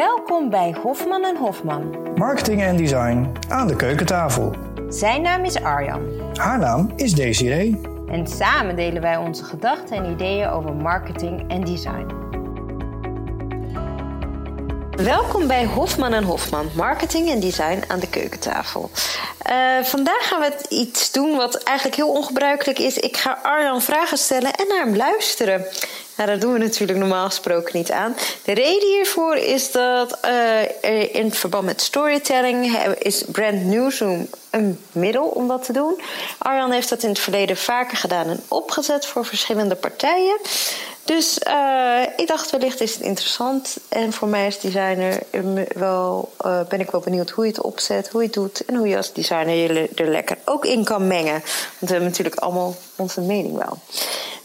Welkom bij Hofman en Hofman. Marketing en design aan de keukentafel. Zijn naam is Arjan. Haar naam is Desiree. En samen delen wij onze gedachten en ideeën over marketing en design. Welkom bij Hofman en Hofman, marketing en design aan de keukentafel. Uh, vandaag gaan we iets doen wat eigenlijk heel ongebruikelijk is. Ik ga Arjan vragen stellen en naar hem luisteren. Nou, dat doen we natuurlijk normaal gesproken niet aan. De reden hiervoor is dat uh, in verband met storytelling is Brand Newsroom een middel om dat te doen. Arjan heeft dat in het verleden vaker gedaan en opgezet voor verschillende partijen. Dus uh, ik dacht, wellicht is het interessant. En voor mij als designer wel, uh, ben ik wel benieuwd hoe je het opzet, hoe je het doet en hoe je als designer je er lekker ook in kan mengen. Want we hebben natuurlijk allemaal onze mening wel.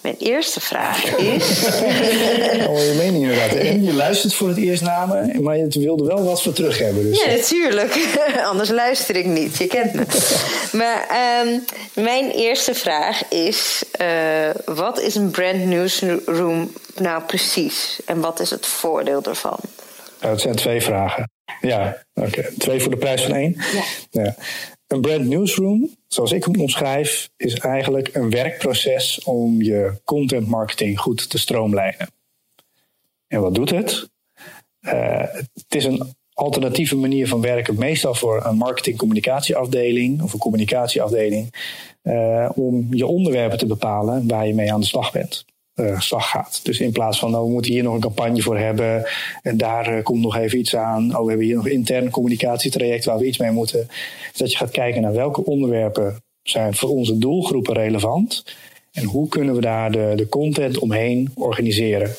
Mijn eerste vraag is. Al je mening inderdaad. En je luistert voor het eerst naar me, maar je wilde wel wat voor terug hebben. Dus. Ja, natuurlijk. Anders luister ik niet. Je kent me. maar um, mijn eerste vraag is: uh, wat is een brand newsroom nou precies? En wat is het voordeel ervan? Nou, het zijn twee vragen. Ja, oké. Okay. Twee voor de prijs van één. Ja. ja. Een brand newsroom, zoals ik hem omschrijf, is eigenlijk een werkproces om je content marketing goed te stroomlijnen. En wat doet het? Uh, het is een alternatieve manier van werken, meestal voor een marketing-communicatieafdeling of een communicatieafdeling, uh, om je onderwerpen te bepalen waar je mee aan de slag bent uh, gaat. Dus in plaats van, nou, we moeten hier nog een campagne voor hebben en daar uh, komt nog even iets aan. Oh, we hebben hier nog intern communicatietraject waar we iets mee moeten. Dus dat je gaat kijken naar welke onderwerpen zijn voor onze doelgroepen relevant en hoe kunnen we daar de, de content omheen organiseren.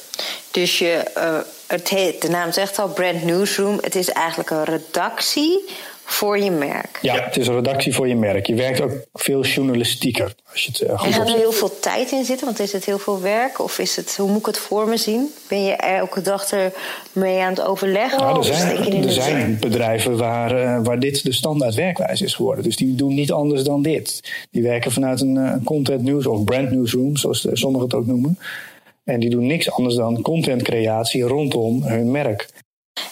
Dus je, uh, het heet, de naam zegt al, Brand Newsroom. Het is eigenlijk een redactie voor je merk. Ja, het is een redactie voor je merk. Je werkt ook veel journalistieker. Als je het uh, goed en gaat er heel veel tijd in zitten? Want is het heel veel werk? Of is het, hoe moet ik het voor me zien? Ben je elke dag er mee aan het overleggen? Nou, er zijn, er zijn bedrijven waar, uh, waar dit de standaard werkwijze is geworden. Dus die doen niet anders dan dit. Die werken vanuit een, een content news of brand newsroom, zoals sommigen het ook noemen. En die doen niks anders dan contentcreatie rondom hun merk.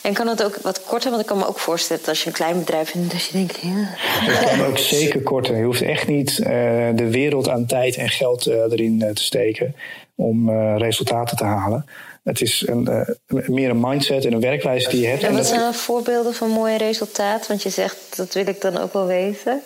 En kan het ook wat korter? Want ik kan me ook voorstellen dat als je een klein bedrijf bent, dat je denkt. Ja. Het kan ook zeker korter. Je hoeft echt niet uh, de wereld aan tijd en geld uh, erin uh, te steken om resultaten te halen. Het is een, meer een mindset en een werkwijze die je hebt. En wat zijn dat... voorbeelden van mooie resultaten? Want je zegt, dat wil ik dan ook wel weten.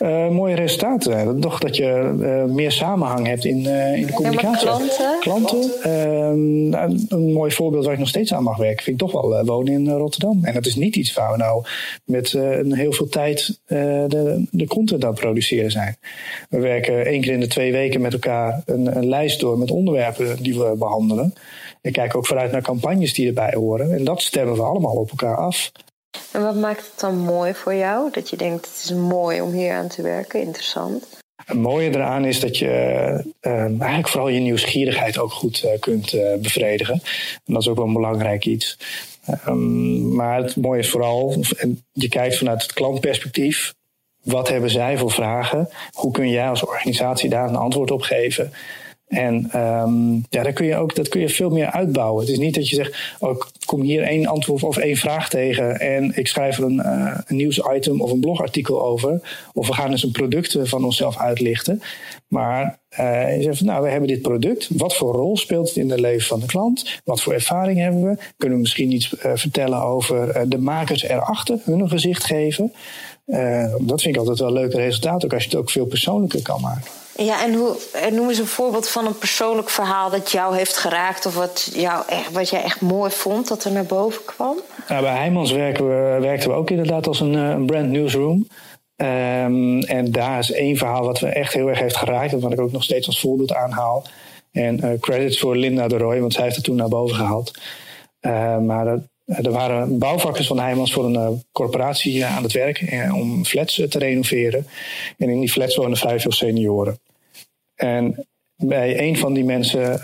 Uh, mooie resultaten. Toch dat je uh, meer samenhang hebt in, in de communicatie. Ja, klanten? Klanten. Nou, een mooi voorbeeld waar ik nog steeds aan mag werken, vind ik toch wel wonen in Rotterdam. En dat is niet iets waar we nou met heel veel tijd de, de content aan produceren zijn. We werken één keer in de twee weken met elkaar een, een lijst door met onderwerpen die we behandelen. En kijken ook vooruit naar campagnes die erbij horen. En dat stemmen we allemaal op elkaar af. En wat maakt het dan mooi voor jou? Dat je denkt, het is mooi om hier aan te werken, interessant. Het mooie eraan is dat je uh, eigenlijk vooral je nieuwsgierigheid ook goed uh, kunt uh, bevredigen. En dat is ook wel een belangrijk iets. Um, maar het mooie is vooral, je kijkt vanuit het klantperspectief. Wat hebben zij voor vragen? Hoe kun jij als organisatie daar een antwoord op geven? En um, ja, daar kun je ook, dat kun je veel meer uitbouwen. Het is niet dat je zegt, oh, ik kom hier één antwoord of één vraag tegen en ik schrijf er een, uh, een nieuwsitem of een blogartikel over. Of we gaan eens een product van onszelf uitlichten. Maar uh, je zegt, nou, we hebben dit product. Wat voor rol speelt het in het leven van de klant? Wat voor ervaring hebben we? Kunnen we misschien iets vertellen over de makers erachter, hun gezicht geven? dat vind ik altijd wel een leuke resultaat, ook als je het ook veel persoonlijker kan maken. Ja, en hoe, noem eens een voorbeeld van een persoonlijk verhaal dat jou heeft geraakt of wat, jou echt, wat jij echt mooi vond dat er naar boven kwam? Bij Heijmans werken we, werkten we ook inderdaad als een, een brand newsroom. Um, en daar is één verhaal wat we echt heel erg heeft geraakt en wat ik ook nog steeds als voorbeeld aanhaal. En uh, credits voor Linda de Roy, want zij heeft het toen naar boven gehaald. Uh, maar dat, er waren bouwvakkers van Heijmans voor een uh, corporatie aan het werk om flats te renoveren. En in die flats wonen vrij veel senioren. En bij een van die mensen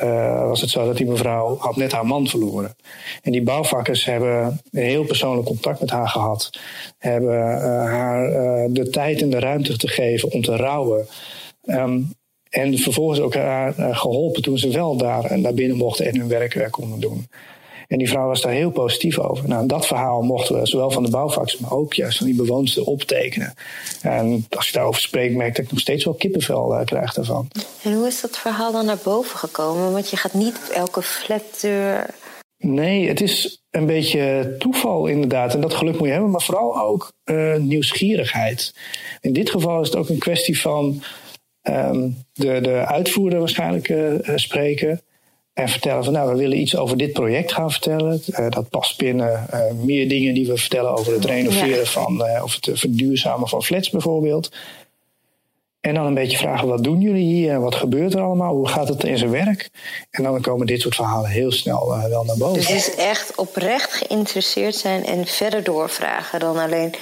was het zo dat die mevrouw had net haar man verloren. En die bouwvakkers hebben heel persoonlijk contact met haar gehad. Hebben haar de tijd en de ruimte te geven om te rouwen. Um, en vervolgens ook haar geholpen toen ze wel daar naar binnen mochten en hun werk konden doen. En die vrouw was daar heel positief over. Nou, dat verhaal mochten we zowel van de bouwvakkers, maar ook juist van die bewoners optekenen. En als ik daarover spreek, merk ik dat ik nog steeds wel kippenvel uh, krijg daarvan. En hoe is dat verhaal dan naar boven gekomen? Want je gaat niet op elke flatdeur. Nee, het is een beetje toeval inderdaad. En dat geluk moet je hebben, maar vooral ook uh, nieuwsgierigheid. In dit geval is het ook een kwestie van um, de, de uitvoerder waarschijnlijk uh, spreken. En vertellen van nou, we willen iets over dit project gaan vertellen. Uh, dat past binnen uh, meer dingen die we vertellen over het renoveren ja. van, uh, of het verduurzamen van flats bijvoorbeeld. En dan een beetje vragen, wat doen jullie hier en wat gebeurt er allemaal? Hoe gaat het in zijn werk? En dan komen dit soort verhalen heel snel uh, wel naar boven. Dus echt oprecht geïnteresseerd zijn en verder doorvragen dan alleen...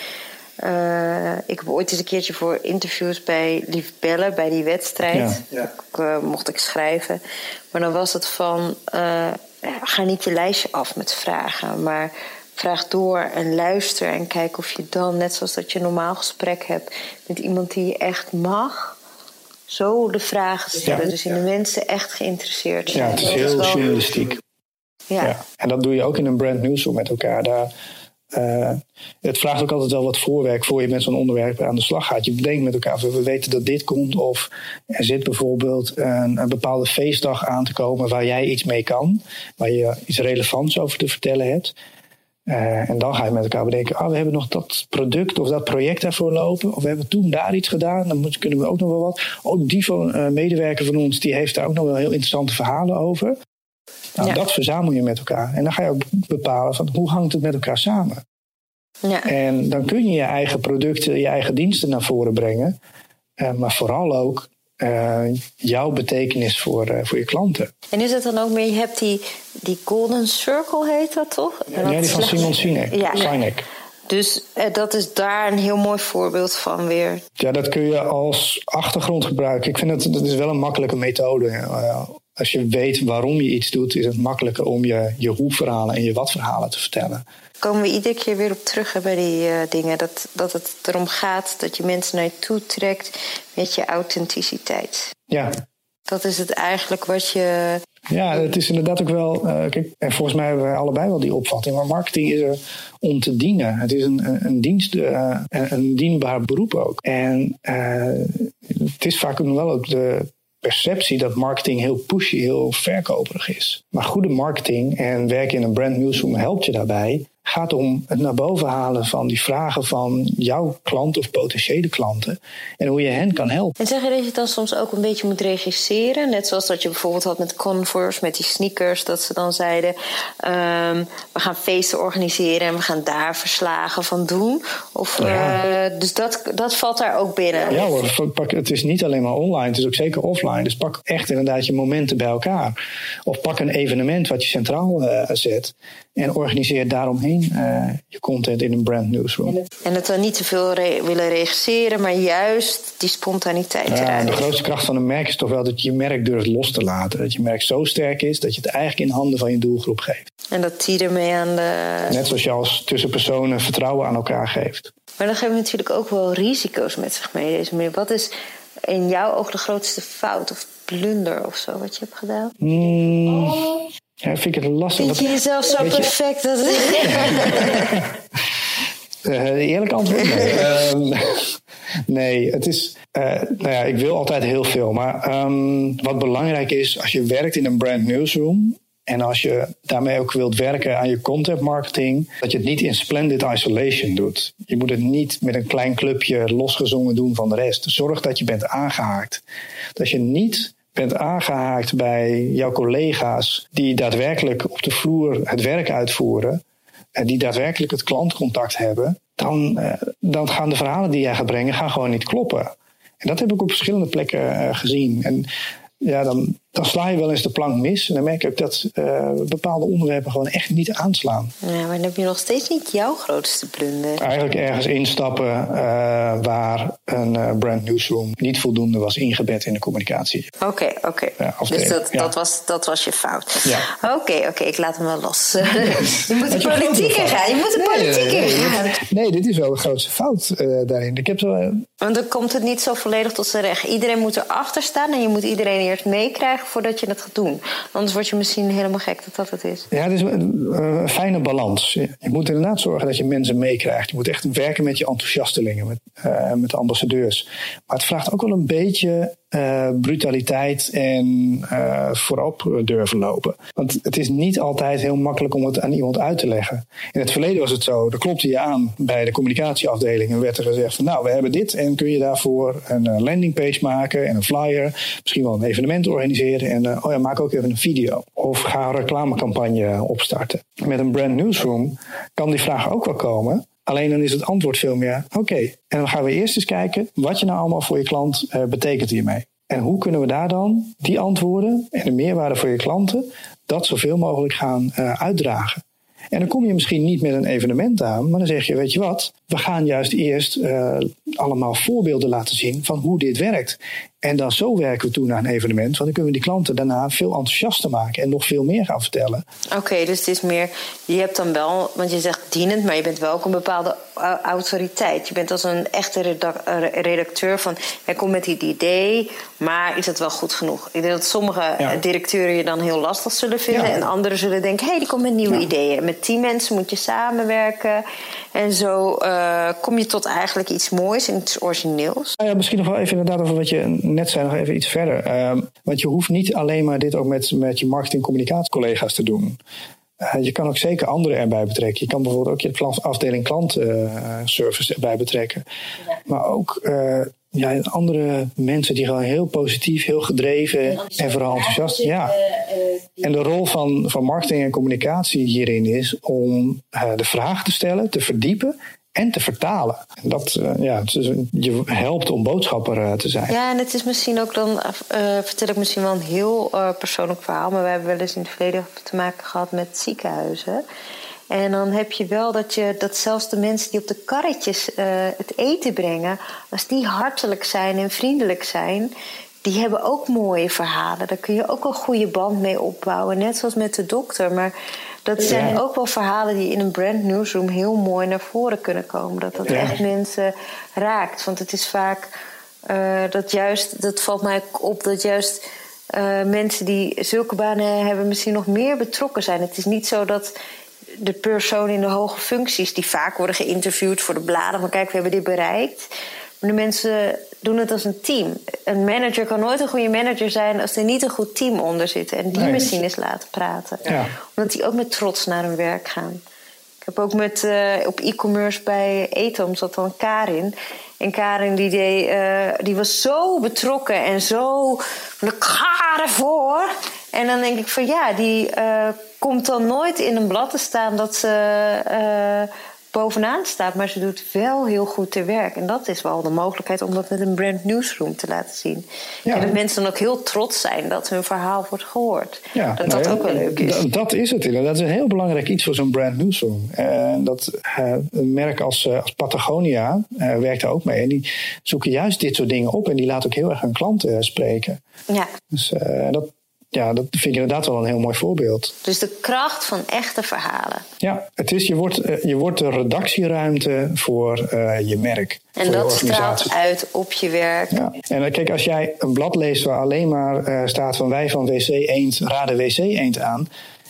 Uh, ik heb ooit eens een keertje voor interviews bij Lief Bellen, bij die wedstrijd, ja. Uh, mocht ik schrijven. Maar dan was het van, uh, ga niet je lijstje af met vragen, maar vraag door en luister en kijk of je dan, net zoals dat je een normaal gesprek hebt met iemand die je echt mag, zo de vragen stellen. Ja. Dus in de mensen echt geïnteresseerd zijn. Ja, het is heel journalistiek. Ja. ja. En dat doe je ook in een brand newsroom met elkaar. Daar, uh, het vraagt ook altijd wel wat voorwerk voor je met zo'n onderwerp aan de slag gaat. Je bedenkt met elkaar, we weten dat dit komt. Of er zit bijvoorbeeld een, bepaalde feestdag aan te komen waar jij iets mee kan. Waar je iets relevants over te vertellen hebt. Uh, en dan ga je met elkaar bedenken, ah, we hebben nog dat product of dat project daarvoor lopen. Of we hebben toen daar iets gedaan, dan kunnen we ook nog wel wat. Oh, die van, uh, medewerker van ons, die heeft daar ook nog wel heel interessante verhalen over. Nou, ja. dat verzamel je met elkaar. En dan ga je ook bepalen van hoe hangt het met elkaar samen. Ja. En dan kun je je eigen producten, je eigen diensten naar voren brengen. Uh, maar vooral ook uh, jouw betekenis voor, uh, voor je klanten. En is het dan ook meer, je hebt die, die Golden Circle heet dat toch? Ja, ja die van Simon Sinek. Ja. Sinek. Dus dat is daar een heel mooi voorbeeld van weer. Ja, dat kun je als achtergrond gebruiken. Ik vind dat dat is wel een makkelijke methode. Als je weet waarom je iets doet, is het makkelijker om je, je hoe-verhalen en je wat-verhalen te vertellen komen we iedere keer weer op terug hè, bij die uh, dingen. Dat, dat het erom gaat dat je mensen naar je toe trekt met je authenticiteit. Ja. Dat is het eigenlijk wat je. Ja, het is inderdaad ook wel. Uh, kijk, en volgens mij hebben wij allebei wel die opvatting. Maar marketing is er om te dienen. Het is een, een, dienst, uh, een dienbaar beroep ook. En het is vaak nog wel ook de perceptie dat marketing heel pushy, heel verkoperig is. Maar goede marketing en werken in een brand newsroom helpt je daarbij gaat om het naar boven halen van die vragen van jouw klant of potentiële klanten. En hoe je hen kan helpen. En zeg je dat je het dan soms ook een beetje moet regisseren? Net zoals dat je bijvoorbeeld had met Converse, met die sneakers. Dat ze dan zeiden, um, we gaan feesten organiseren en we gaan daar verslagen van doen. Of, ja. uh, dus dat, dat valt daar ook binnen. Ja hoor, pak, het is niet alleen maar online, het is ook zeker offline. Dus pak echt inderdaad je momenten bij elkaar. Of pak een evenement wat je centraal uh, zet. En organiseer daaromheen uh, je content in een brand newsroom. En het dan niet te veel re willen regisseren, maar juist die spontaniteit ja, eruit. De grootste kracht van een merk is toch wel dat je je merk durft los te laten. Dat je merk zo sterk is dat je het eigenlijk in handen van je doelgroep geeft. En dat die ermee aan de. Net zoals je als tussenpersonen vertrouwen aan elkaar geeft. Maar dan geven we natuurlijk ook wel risico's met zich mee, deze manier. Wat is in jouw oog de grootste fout of blunder of zo wat je hebt gedaan? Mm. Ja, vind ik het lastig. Vind je jezelf zo perfect? Dat... uh, eerlijk antwoord? Nee. um, nee, het is. Uh, nou ja, ik wil altijd heel veel. Maar um, wat belangrijk is, als je werkt in een brand newsroom. En als je daarmee ook wilt werken aan je content marketing, dat je het niet in splendid isolation doet. Je moet het niet met een klein clubje losgezongen doen van de rest. Zorg dat je bent aangehaakt. Dat je niet bent aangehaakt bij jouw collega's die daadwerkelijk op de vloer het werk uitvoeren en die daadwerkelijk het klantcontact hebben, dan, uh, dan gaan de verhalen die jij gaat brengen gaan gewoon niet kloppen. En dat heb ik op verschillende plekken uh, gezien. En ja, dan, dan sla je wel eens de plank mis. En dan merk ik ook dat uh, bepaalde onderwerpen gewoon echt niet aanslaan. Ja, maar dan heb je nog steeds niet jouw grootste blunder. Eigenlijk ergens instappen uh, waar een uh, brand newsroom niet voldoende was ingebed in de communicatie. Oké, okay, oké. Okay. Ja, dus dat, ja. dat, was, dat was je fout. Ja. Oké, okay, oké, ik laat hem wel los. je moet de politiek in gaan. Je moet de politiek nee, in gaan. Nee, nee, dit is wel de grootste fout daarin. Ik heb zo, Want dan komt het niet zo volledig tot zijn recht. Iedereen moet erachter staan en je moet iedereen eerst meekrijgen voordat je het gaat doen. Anders word je misschien helemaal gek dat dat het is. Ja, het is een, fijne balans. Je moet inderdaad zorgen dat je mensen meekrijgt. Je moet echt werken met je enthousiastelingen, met, uh, met de ambassadeurs. Maar het vraagt ook wel een beetje uh, brutaliteit en uh, voorop durven lopen. Want het is niet altijd heel makkelijk om het aan iemand uit te leggen. In het verleden was het zo, er klopte je aan bij de communicatieafdeling en werd er gezegd van nou, we hebben dit en kun je daarvoor een landingpage maken en een flyer, misschien wel een evenement organiseren en oh ja, maak ook even een video. Of ga een reclamecampagne opstarten. Met een brand newsroom kan die vraag ook wel komen. Alleen dan is het antwoord veel meer, oké, en dan gaan we eerst eens kijken wat je nou allemaal voor je klant uh, betekent hiermee. En hoe kunnen we daar dan die antwoorden en de meerwaarde voor je klanten, dat zoveel mogelijk gaan uh, uitdragen. En dan kom je misschien niet met een evenement aan, maar dan zeg je, weet je wat, we gaan juist eerst uh, allemaal voorbeelden laten zien van hoe dit werkt. En dan zo werken we toe naar een evenement, want dan kunnen we die klanten daarna veel enthousiaster maken en nog veel meer gaan vertellen. Oké, dus het is meer, je hebt dan wel, want je zegt dienend, maar je bent wel ook een bepaalde autoriteit. Je bent als een echte redacteur van, hij komt met dit idee, maar is het wel goed genoeg? Ik denk dat sommige directeuren je dan heel lastig zullen vinden en anderen zullen denken, hé, hey, die komt met nieuwe ideeën. Met tien mensen moet je samenwerken en zo uh, kom je tot eigenlijk iets moois en iets origineels. Nou ja, misschien nog wel even inderdaad over wat je net zei, nog even iets verder. Uh, want je hoeft niet alleen maar dit ook met, met je marketing- communicatiecollega's te doen. Uh, je kan ook zeker anderen erbij betrekken. Je kan bijvoorbeeld ook je afdeling klantservice erbij betrekken. Ja. Maar ook ja, andere mensen die gewoon heel positief, heel gedreven en, vooral enthousiast. Ja. En de rol van, van marketing en communicatie hierin is om de vraag te stellen, te verdiepen en te vertalen. En dat uh, ja, je helpt om boodschapper uh, te zijn. Ja, en het is misschien ook dan, vertel ik misschien wel een heel persoonlijk verhaal, maar we hebben wel eens in het verleden te maken gehad met ziekenhuizen. En dan heb je wel dat, je, dat zelfs de mensen die op de karretjes het eten brengen, als die hartelijk zijn en vriendelijk zijn, die hebben ook mooie verhalen. Daar kun je ook een goede band mee opbouwen, net zoals met de dokter. Maar dat zijn ook wel verhalen die in een brand newsroom heel mooi naar voren kunnen komen. Dat dat echt mensen raakt. Want het is vaak uh, dat juist, dat valt mij op, dat juist. Uh, mensen die zulke banen hebben, misschien nog meer betrokken zijn. Het is niet zo dat de persoon in de hoge functies, die vaak worden geïnterviewd voor de bladen, van kijk, we hebben dit bereikt. De mensen doen het als een team. Een manager kan nooit een goede manager zijn als er niet een goed team onder zit. En die misschien eens laten praten. Ja. Omdat die ook met trots naar hun werk gaan. Ik heb ook met, uh, op e-commerce bij Etom zat dan Karin. En Karin die, deed, uh, die was zo betrokken en zo ik ga ervoor. En dan denk ik van ja, die uh, komt dan nooit in een blad te staan dat ze bovenaan staat. Maar ze doet wel heel goed te werk. En dat is wel de mogelijkheid om dat met een brand newsroom te laten zien. Ja. En dat mensen dan ook heel trots zijn dat hun verhaal wordt gehoord. Ja, dat dat ook wel leuk is. Dat is het inderdaad. Dat is een heel belangrijk iets voor zo'n brand newsroom. Uh, dat, uh, een merk als, als Patagonia werkt daar ook mee. En die zoeken juist dit soort dingen op. En die laten ook heel erg hun klanten spreken. Ja. Dus dat, ja, dat vind ik inderdaad wel een heel mooi voorbeeld. Dus de kracht van echte verhalen. Ja, het is, je, wordt, eh, je wordt de redactieruimte voor uh, je merk. En dat straalt uit op je werk. Ja. En uh, kijk, als jij een blad leest waar alleen maar uh, staat van wij van WC Eend raden WC Eend aan.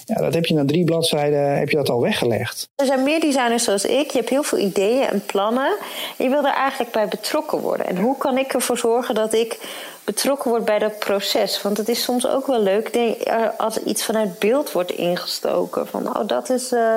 Ja, dat heb je na drie bladzijden heb je dat al weggelegd. Er zijn meer designers zoals ik. Je hebt heel veel ideeën en plannen. En je wil er eigenlijk bij betrokken worden. En hoe kan ik ervoor zorgen dat ik betrokken wordt bij dat proces. Want het is soms ook wel leuk als iets vanuit beeld wordt ingestoken. Van oh, dat is. Uh,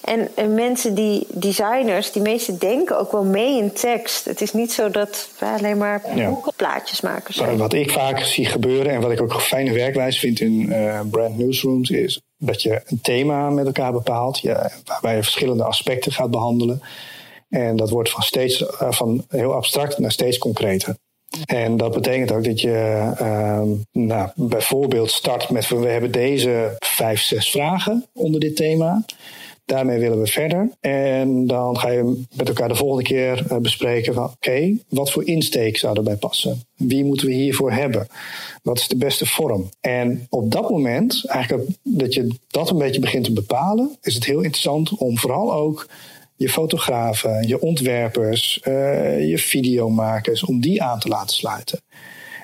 en, en, mensen die, designers, die meesten denken ook wel mee in tekst. Het is niet zo dat wij alleen maar ja. plaatjes maken. Zijn. Wat ik vaak zie gebeuren en wat ik ook een fijne werkwijze vind in uh, brand newsrooms is dat je een thema met elkaar bepaalt, waarbij je verschillende aspecten gaat behandelen. En dat wordt van, steeds, uh, van heel abstract naar steeds concreter. En dat betekent ook dat je uh, nou, bijvoorbeeld start met we hebben deze vijf, zes vragen onder dit thema. Daarmee willen we verder. En dan ga je met elkaar de volgende keer uh, bespreken van oké, wat voor insteek zou erbij passen? Wie moeten we hiervoor hebben? Wat is de beste vorm? En op dat moment, eigenlijk dat je dat een beetje begint te bepalen, is het heel interessant om vooral ook je fotografen, je ontwerpers, uh, je videomakers, om die aan te laten sluiten.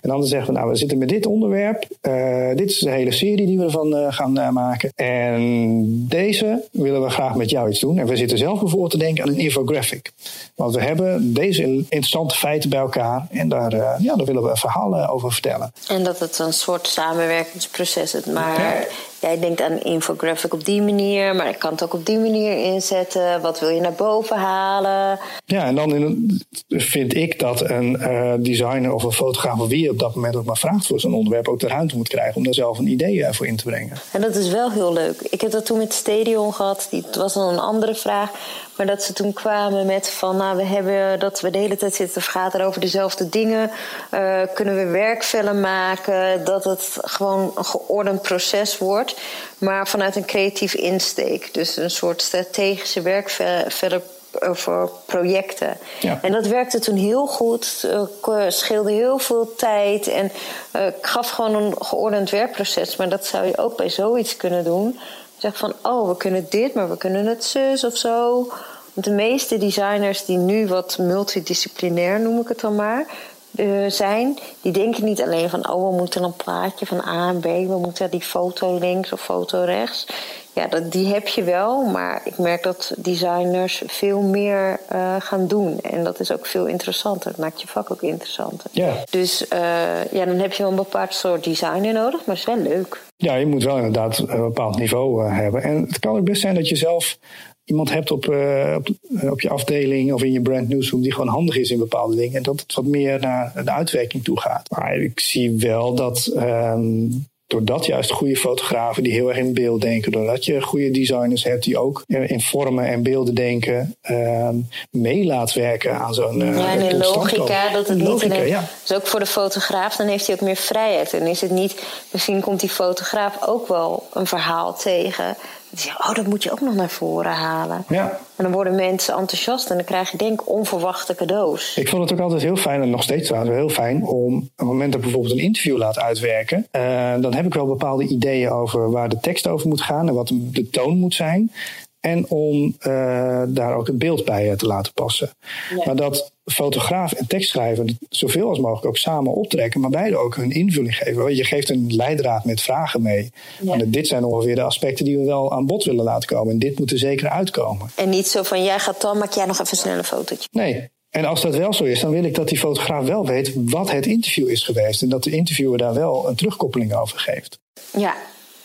En dan zeggen we, nou, we zitten met dit onderwerp. Uh, dit is de hele serie die we ervan uh, gaan uh, maken. En deze willen we graag met jou iets doen. En we zitten zelf bijvoorbeeld te denken aan een infographic. Want we hebben deze interessante feiten bij elkaar. En daar, ja, daar willen we verhalen over vertellen. En dat het een soort samenwerkingsproces is. Maar ja. Jij denkt aan infographic op die manier. Maar ik kan het ook op die manier inzetten. Wat wil je naar boven halen? Ja, en dan in, vind ik dat een designer of een fotograaf... of wie op dat moment ook maar vraagt voor zo'n onderwerp... ook de ruimte moet krijgen om daar zelf een idee voor in te brengen. En dat is wel heel leuk. Ik heb dat toen met Stadion gehad. Het was dan een andere vraag. Maar dat ze toen kwamen met van... nou, we hebben dat we de hele tijd zitten te vergaderen over dezelfde dingen. Uh, kunnen we werkvellen maken? Dat het gewoon een geordend proces wordt. Maar vanuit een creatief insteek. Dus een soort strategische werkvellen voor projecten. Ja. En dat werkte toen heel goed. Uh, scheelde heel veel tijd. En uh, gaf gewoon een geordend werkproces. Maar dat zou je ook bij zoiets kunnen doen. Zeg van, oh, we kunnen dit, maar we kunnen het zus of zo. Want de meeste designers die nu wat multidisciplinair, noem ik het dan maar... Uh, zijn, die denken niet alleen van, oh, we moeten een plaatje van A en B, we moeten die foto links of foto rechts. Ja, dat, die heb je wel, maar ik merk dat designers veel meer uh, gaan doen. En dat is ook veel interessanter. Dat maakt je vak ook interessanter. Ja. Dus uh, ja, dan heb je wel een bepaald soort designer nodig, maar het is wel leuk. Ja, je moet wel inderdaad een bepaald niveau hebben. En het kan ook best zijn dat je zelf iemand hebt op, uh, op, op, je afdeling of in je brand newsroom die gewoon handig is in bepaalde dingen. En dat het wat meer naar de uitwerking toe gaat. Maar ik zie wel dat um, doordat juist goede fotografen die heel erg in beeld denken, doordat je goede designers hebt die ook in vormen en beelden denken, uh, mee laat werken aan zo'n. Uh, ja, en in logica, dat het logica, niet. Ja. Dus ook voor de fotograaf, dan heeft hij ook meer vrijheid. En is het niet, misschien komt die fotograaf ook wel een verhaal tegen. Oh, dat moet je ook nog naar voren halen. Ja. En dan worden mensen enthousiast en dan krijg je denk ik onverwachte cadeaus. Ik vond het ook altijd heel fijn, en nog steeds trouwens heel fijn, om op het moment dat ik bijvoorbeeld een interview laat uitwerken, uh, dan heb ik wel bepaalde ideeën over waar de tekst over moet gaan en wat de toon moet zijn. En om uh, daar ook het beeld bij te laten passen. Ja. Maar dat fotograaf en tekstschrijver zoveel als mogelijk ook samen optrekken, maar beide ook hun invulling geven. Je geeft een leidraad met vragen mee. Ja. En dit zijn ongeveer de aspecten die we wel aan bod willen laten komen. En dit moet er zeker uitkomen. En niet zo van jij gaat dan, maak jij nog even snel een fotootje. Nee. En als dat wel zo is, dan wil ik dat die fotograaf wel weet wat het interview is geweest. En dat de interviewer daar wel een terugkoppeling over geeft. Ja,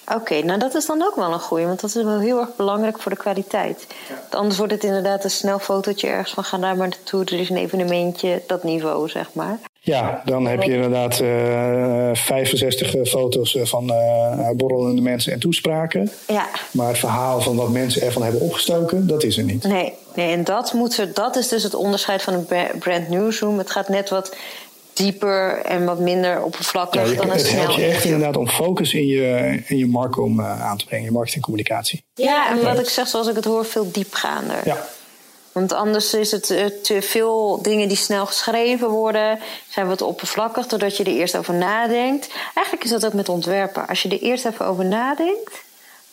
Oké, okay, nou dat is dan ook wel een goeie, want dat is wel heel erg belangrijk voor de kwaliteit. Ja. Anders wordt het inderdaad een snel fotootje ergens van ga daar maar naartoe, er is een evenementje, dat niveau zeg maar. Ja, dan heb je inderdaad uh, 65 foto's van uh, borrelende mensen en toespraken. Ja. Maar het verhaal van wat mensen ervan hebben opgestoken, dat is er niet. Nee, nee en dat, moet er, dat is dus het onderscheid van een brand newsroom. Het gaat net wat dieper en wat minder oppervlakkig ja, dan een het snel helpt je echt inderdaad om focus in je, in je markom uh, aan te brengen, je marketingcommunicatie. Ja, en wat ik zeg, zoals ik het hoor, veel diepgaander. Ja. Want anders is het uh, te veel dingen die snel geschreven worden, zijn wat oppervlakkig, doordat je er eerst over nadenkt. Eigenlijk is dat ook met ontwerpen. Als je er eerst even over nadenkt,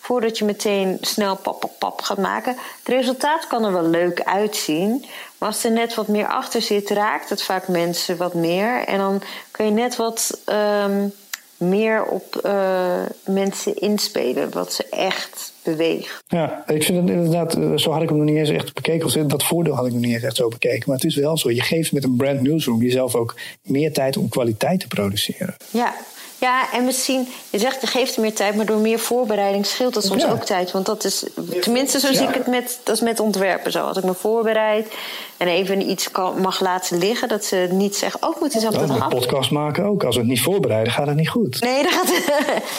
voordat je meteen snel pap, pap, pap gaat maken. Het resultaat kan er wel leuk uitzien. Maar als er net wat meer achter zit, raakt het vaak mensen wat meer. En dan kun je net wat um, meer op uh, mensen inspelen, wat ze echt beweegt. Ja, ik vind het inderdaad, zo had ik hem nog niet eens echt bekeken. Dat voordeel had ik nog niet eens echt zo bekeken. Maar het is wel zo, je geeft met een brand newsroom jezelf ook meer tijd om kwaliteit te produceren. Ja, ja, en misschien, je zegt je geeft meer tijd, maar door meer voorbereiding scheelt dat soms Ja. ook tijd. Want dat is, tenminste zo zie ik het met, dat is met ontwerpen zo. Als ik me voorbereid en even iets kan, mag laten liggen, dat ze niet zeggen, oh, ik moet eens op af. podcast maken ook. Als we het niet voorbereiden, gaat het niet goed. Nee, dat gaat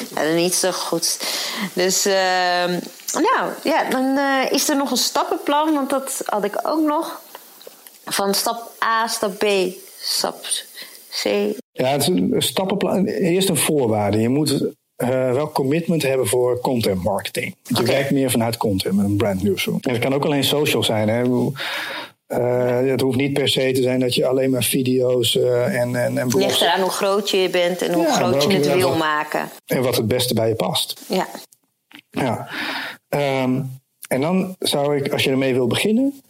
ja, dat is niet zo goed. Dus, ehm, nou, ja, dan eh, is er nog een stappenplan, want dat had ik ook nog. Van stap A, stap B, stap C. Ja, het is een stappenplan. Eerst een voorwaarde. Je moet eh, wel commitment hebben voor content marketing. Want je werkt meer vanuit content met een brand newsroom. En het kan ook alleen social zijn. Hè. Eh, het hoeft niet per se te zijn dat je alleen maar video's eh, en, en, en Het ligt eraan hoe groot je bent en hoe Ja, groot je het wil wat- maken. en wat het beste bij je past. Ja. Ja. Ehm, en dan zou ik, als je ermee wil beginnen,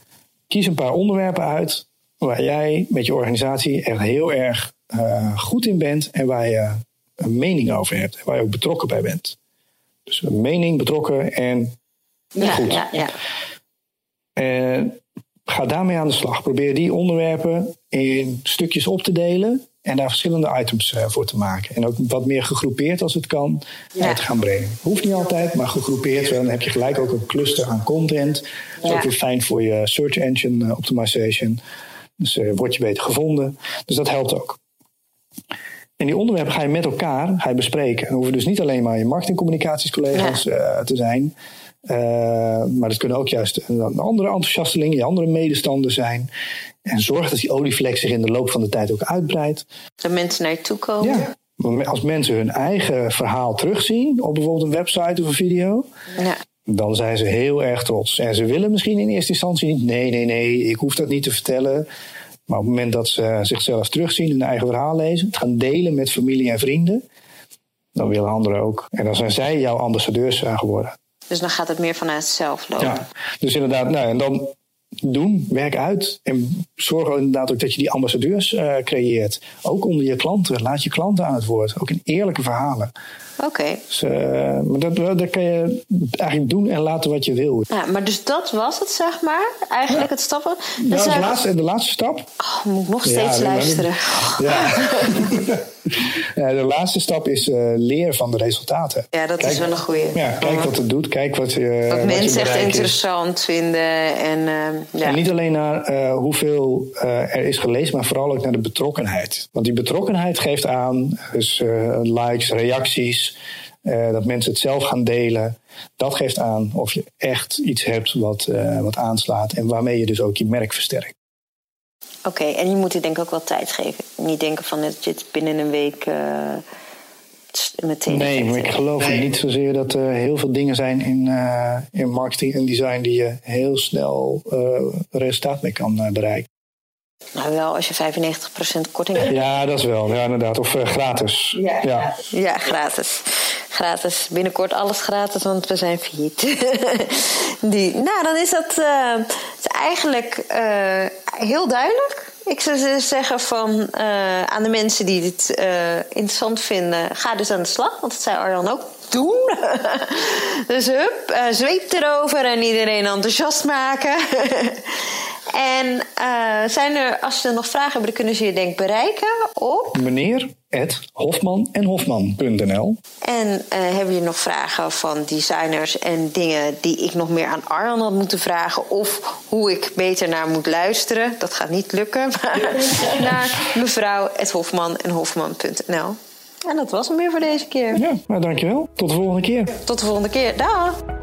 kies een paar onderwerpen uit waar jij met je organisatie echt heel erg goed in bent en waar je een mening over hebt. En waar je ook betrokken bij bent. Dus een mening, betrokken en ja, goed. Ja, ja. En ga daarmee aan de slag. Probeer die onderwerpen in stukjes op te delen en daar verschillende items uh, voor te maken. En ook wat meer gegroepeerd als het kan uit te gaan brengen. Hoeft niet altijd, maar gegroepeerd. Dan heb je gelijk ook een cluster aan content. Dat is ook weer fijn voor je search engine optimization. Dus uh, word je beter gevonden. Dus dat helpt ook. En die onderwerpen ga je met elkaar ga je bespreken. En hoeven dus niet alleen maar je marketingcommunicatiescollega's ja. te zijn. maar dat kunnen ook juist andere enthousiastelingen, je andere medestanders zijn. En zorg dat die olievlek zich in de loop van de tijd ook uitbreidt. Dat mensen naar je toe komen. Ja. Als mensen hun eigen verhaal terugzien op bijvoorbeeld een website of een video, ja. dan zijn ze heel erg trots. En ze willen misschien in eerste instantie niet, nee, nee, nee, ik hoef dat niet te vertellen. Maar op het moment dat ze zichzelf terugzien, hun eigen verhaal lezen, het gaan delen met familie en vrienden, dan willen anderen ook. En dan zijn zij jouw ambassadeurs geworden. Dus dan gaat het meer vanuit zelf lopen. Ja, dus inderdaad, nou, en dan doen, werk uit. En zorg inderdaad ook dat je die ambassadeurs uh, creëert. Ook onder je klanten. Laat je klanten aan het woord. Ook in eerlijke verhalen. Oké. Dus, uh, maar dat, dat kan je eigenlijk doen en laten wat je wil. Ja, maar dus dat was het, zeg maar. Eigenlijk het stappen. Dus ja, de, laatste, de laatste stap. Oh, moet ik nog steeds luisteren. Ja. ja. de laatste stap is uh, leer van de resultaten. Ja, dat is wel een goede. Ja, kijk wat het doet. Kijk wat je. Wat, mensen echt interessant vinden. En, uh, ja. en niet alleen naar hoeveel er is gelezen, maar vooral ook naar de betrokkenheid. Want die betrokkenheid geeft aan, dus likes, reacties. Uh, dat mensen het zelf gaan delen. Dat geeft aan of je echt iets hebt wat, uh, wat aanslaat en waarmee je dus ook je merk versterkt. Oké, en je moet er denk ik ook wel tijd geven. Niet denken van dat je het binnen een week uh, meteen. Nee, maar ik geloof nee. niet zozeer dat er heel veel dingen zijn in, in marketing en design die je heel snel resultaat mee kan bereiken. Nou, wel als je 95% korting hebt. Ja, dat is wel. Ja, inderdaad. Of uh, gratis. Ja, ja. ja, gratis. Gratis. Binnenkort alles gratis, want we zijn failliet. Die, nou, dan is dat uh, is eigenlijk uh, heel duidelijk. Ik zou zeggen van aan de mensen die dit interessant vinden, ga dus aan de slag. Want dat zei Arjan ook doen. dus hup, zweep erover en iedereen enthousiast maken. En uh, zijn er, als ze nog vragen hebben, dan kunnen ze je denk bereiken op... Meneer Hofman en Hofman.nl En uh, hebben je nog vragen van designers en dingen die ik nog meer aan Arjan had moeten vragen? Of hoe ik beter naar moet luisteren? Dat gaat niet lukken. Maar naar mevrouw Hofman en Hofman.nl En dat was hem weer voor deze keer. Ja, nou dankjewel. Tot de volgende keer. Tot de volgende keer. Dag.